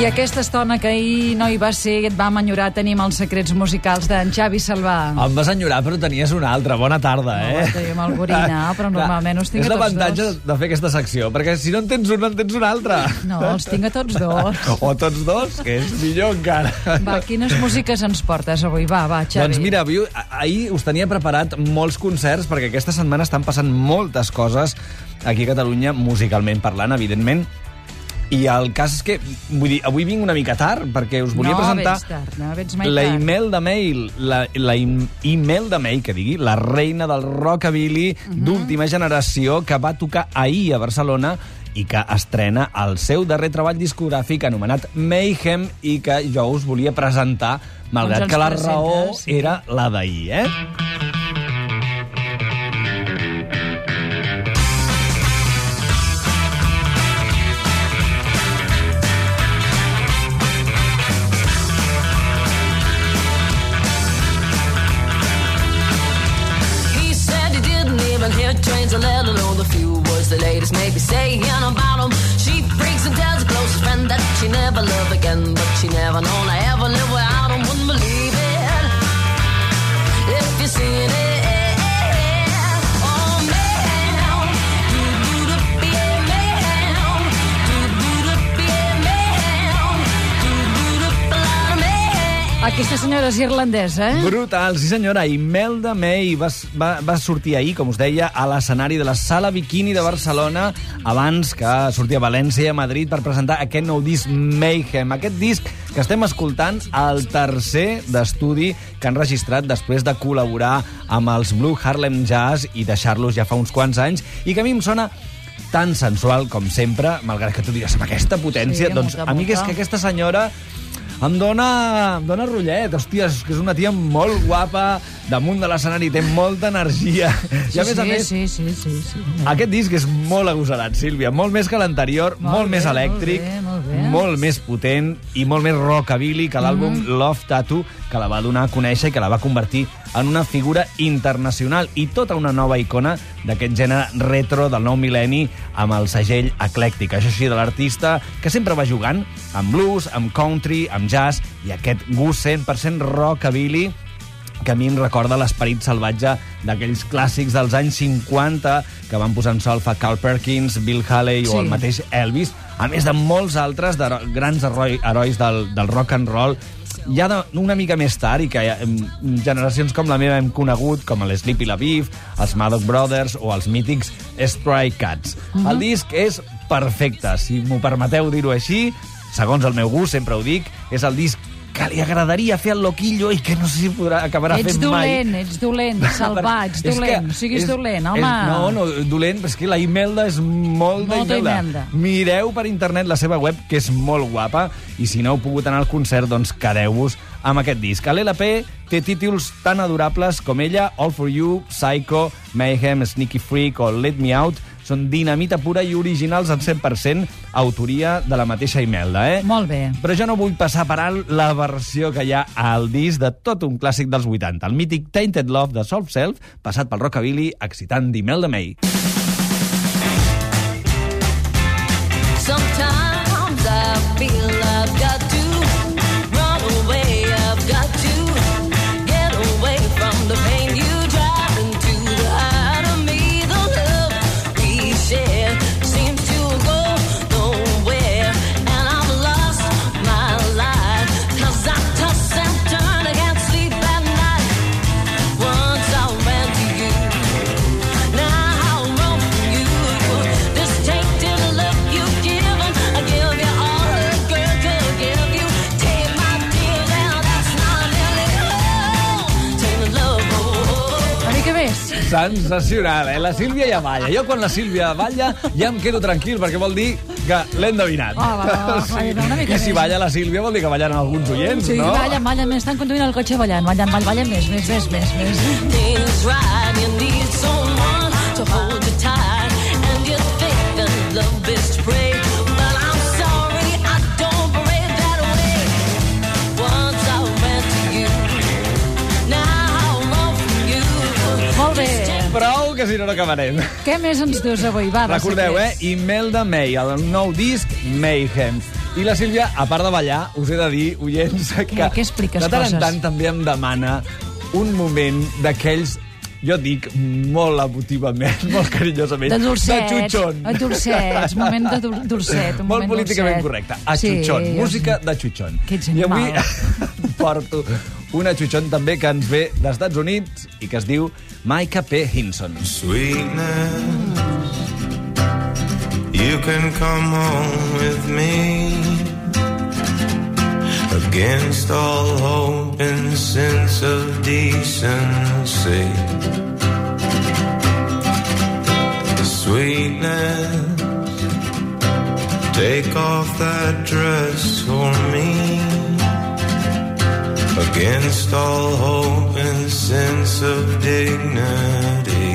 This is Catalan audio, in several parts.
I aquesta estona que ahir no hi va ser i et va enyorar tenim els secrets musicals d'en Xavi Salvà. Em vas enyorar, però tenies una altra. Bona tarda, No, eh? tenim el gorina, però normalment us tinc És a tots l'avantatge dos. de fer aquesta secció, perquè si no en tens un, en tens un altre. No, els tinc a tots dos. O tots dos, que és millor encara. Va, quines músiques ens portes avui? Va, va, Xavi. Doncs mira, avui, ahir us tenia preparat molts concerts perquè aquesta setmana estan passant moltes coses aquí a Catalunya, musicalment parlant, evidentment. I el cas és que, vull dir, avui vinc una mica tard perquè us volia no, presentar vens tard, no, vens mai la tard. email de mail, la, la email de mail, que digui, la reina del rockabilly Mhm. d'última generació que va tocar ahir a Barcelona i que estrena el seu darrer treball discogràfic anomenat Mayhem i que jo us volia presentar, malgrat Doncs que la presentes, raó sí. era la d'ahir, eh? Even hear let alone the few words the ladies may be saying about Aquesta senyora és irlandesa, eh? Brutal, sí senyora. Imelda May va, va, va sortir ahir, com us deia, a l'escenari de la Sala Bikini de Barcelona, abans que sortia a València i a Madrid per presentar aquest nou disc Mayhem. Aquest disc que estem escoltant, el tercer d'estudi que han registrat després de col·laborar amb els Blue Harlem Jazz i deixar-los ja fa uns quants anys, i que a mi em sona tan sensual com sempre, malgrat que tu digues amb aquesta potència, Sí, doncs molta, a mi que és que aquesta senyora em dona, em dona rotllet, hòstia, és que és una tia molt guapa, damunt de l'escenari, té molta energia. I a sí, més a sí, més, sí, sí, sí, sí. aquest disc és molt agosarat, Sílvia, molt més que l'anterior, Molt molt, bé, més molt elèctric, bé, molt bé. molt més potent i molt més rockabilly que l'àlbum Mm-hmm. Love Tattoo, que la va donar a conèixer i que la va convertir en una figura internacional i tota una nova icona d'aquest gènere retro del nou mil·lenni amb el segell eclèctic. Això sí, de l'artista que sempre va jugant amb blues, amb country, amb jazz i aquest gust 100% rockabilly que a mi em recorda l'esperit salvatge d'aquells clàssics dels anys 50 que van posar en solfa Carl Perkins, Bill Haley Sí. o el mateix Elvis, a més de molts altres de grans heroi, herois del, del rock and roll ja de, una mica més tard i que em, generacions com la meva hem conegut com el Sleepy LaBeef, els Maddox Brothers o els mítics Stray Cats. El disc és perfecte, si m'ho permeteu dir-ho així, segons el meu gust, sempre ho dic, és el disc que li agradaria fer al loquillo i que no sé si podrà acabarà Ets fent mai. dolent, ets dolent, salvar, ets dolent. que Siguis és- dolent, home. És, no, no, dolent, però és que la Imelda és molt Molta d'Imelda. Imelda. Mireu per internet la seva web, que és molt guapa, i si no heu pogut anar al concert, doncs quedeu-vos amb aquest disc. L'LP té títols tan adorables com ella, All For You, Psycho, Mayhem, Sneaky Freak o Let Me Out, són dinamita pura i originals al 100%, autoria de la mateixa Imelda, eh? Molt bé. Però jo no vull passar per alt la versió que hi ha al disc de tot un clàssic dels 80, el mític Tainted Love de Soft Self, passat pel rockabilly, excitant d'Imelda May. Sometimes Sensacional, eh? La Sílvia ja balla. Jo quan la Sílvia balla ja em quedo tranquil perquè vol dir que l'he endevinat. Ah, va, va, va, una mica I si més. balla la Sílvia vol dir que ballen alguns oients, Sí, no? ballen, ballen, més estan conduint el cotxe ballant, ballant, ballant, ballant més, més, més, més, més. Que si no, no acabarem. Què més ens dius avui? Va, de Recordeu, eh? Imelda May, el nou disc Mayhem. I la Sílvia, a part de ballar, us he de dir, oients, que que expliques de tant en tant també em demana un moment d'aquells jo dic molt emotivament, molt carinyosament, De dolcets. de xutxon. De dolcets, moment de dol- dolcet. Un molt políticament dolcet. correcte. A Sí, xutxon, música de xutxon. Que ets I avui porto una xutxon també que ens ve dels Estats Units i que es diu Micah P. Hinson. Sweetness, you can come home with me. Against all hope and sense of decency. Sweetness, take off that dress for me. Against all hope and sense of dignity.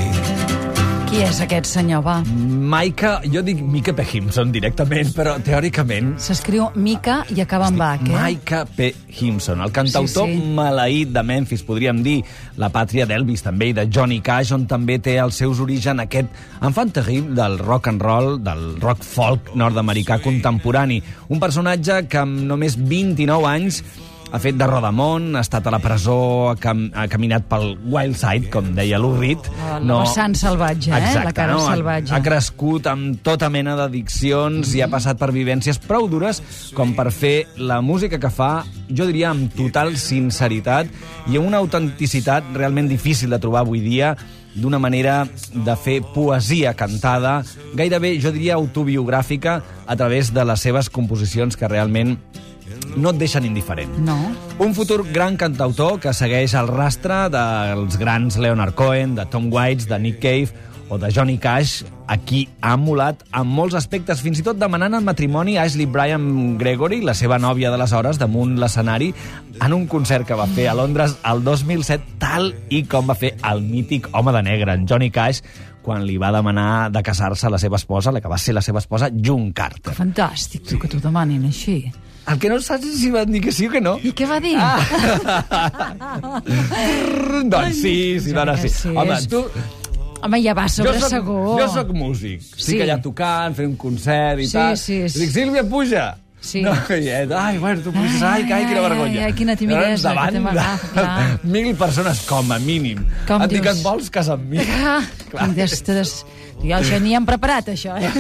Qui és aquest senyor, va? Micah, jo dic Micah P. Hinson directament, però teòricament S'escriu Mica i acaba amb H, eh? Micah P. Himson, el cantautor Sí, sí. maleït de Memphis, podríem dir, la pàtria d'Elvis també, i de Johnny Cash, on també té els seus orígens aquest enfant terrible del rock and roll, del rock folk nord-americà contemporani. Un personatge que amb només 29 anys ha fet de rodamont, ha estat a la presó, ha, cam ha caminat pel wild side, com deia Lou Reed. La- la vessant salvatge, eh? Exacte, La cara no? Ha- salvatge. Ha crescut amb tota mena d'addiccions i ha passat per vivències prou dures com per fer la música que fa, jo diria, amb total sinceritat i amb una autenticitat realment difícil de trobar avui dia d'una manera de fer poesia cantada, gairebé, jo diria, autobiogràfica a través de les seves composicions que realment no et deixen indiferent. No. Un futur gran cantautor que segueix el rastre dels grans Leonard Cohen, de Tom Waits, de Nick Cave o de Johnny Cash, a qui ha emulat en molts aspectes, fins i tot demanant en matrimoni a Ashley Bryan Gregory, la seva nòvia d'aleshores, damunt l'escenari, en un concert que va fer a Londres el 2007, tal i com va fer el mític home de negre, en Johnny Cash, quan li va demanar de casar-se a la seva esposa, la que va ser la seva esposa, June Carter. Fantàstic, tu, que t'ho demanin així. El que no saps és si van dir que sí o que no. I què va dir? Ah. doncs sí, sí, dona sí. Sí, Home, tu... Home, ja va sobre soc, segur. jo sóc músic. Estic Sí. allà tocant, fent un concert i Sí, tal. sí, sí. Dic, Sílvia, puja. Sí. No, i ell, ai, bueno, tu puges, ai, ai, quina Ai, vergonya. ai, ai, quina timidesa Llavors, té davant de mil persones, com a mínim. Com Et dic, dius? et vols casar amb mi? Ah, Clar. des, des, jo això ni hem preparat, això. Eh?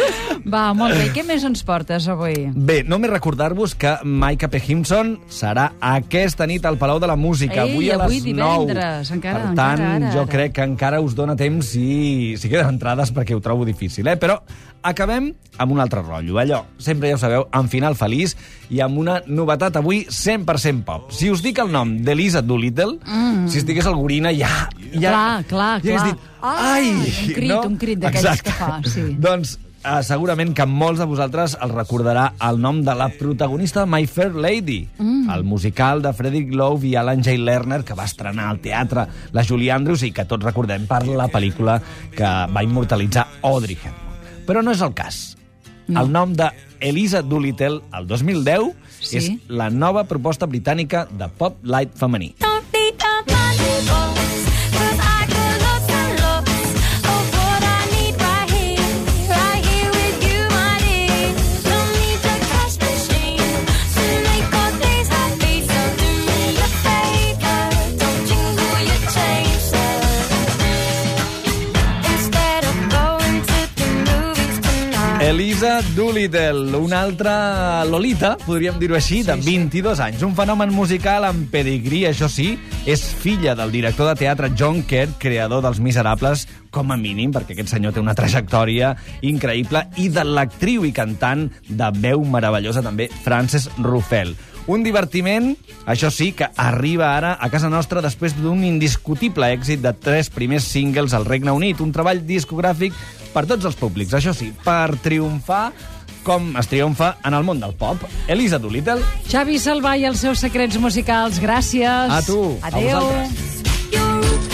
Va, molt bé. I què més ens portes avui? Bé, només recordar-vos que Micah P. Himson serà aquesta nit al Palau de la Música, Ei, avui a les avui 9. divendres, encara- per tant, encara ara, jo ara. crec que encara us dona temps si, si queden entrades perquè ho trobo difícil, eh? Però acabem amb un altre rotllo. Allò, sempre ja ho sabeu, amb final feliç i amb una novetat avui 100% pop. Si us dic el nom d'Elisa Doolittle, mm. si estigués al Gorina, ja... ja Clar, clar, ja clar. Dit, Ah, Ai! un crit, un crit d'aquells que fa, sí. Doncs eh, segurament que molts de vosaltres el recordarà el nom de la protagonista de My Fair Lady, mm. el musical de Frederick Love i Alan J. Lerner que va estrenar al teatre la Julie Andrews i que tots recordem per la pel·lícula que va immortalitzar Audrey Hepburn. Però no és el cas. No. El nom de Elisa Doolittle, el 2010, Sí. és la nova proposta britànica de pop light femení. Don't Elisa Doolittle, una altra Lolita, podríem dir-ho així, de 22 anys. Un fenomen musical amb pedigrí, això sí, és filla del director de teatre John Kerr, creador dels Miserables, com a mínim, perquè aquest senyor té una trajectòria increïble, i de l'actriu i cantant de veu meravellosa també, Frances Ruffel. Un divertiment, això sí, que arriba ara a casa nostra després d'un indiscutible èxit de tres primers singles al Regne Unit, un treball discogràfic per tots els públics, això sí, per triomfar com es triomfa en el món del pop. Elisa Doolittle, Xavi Salvà i els seus secrets musicals, gràcies. A tu, a Adéu. vosaltres. Your rookie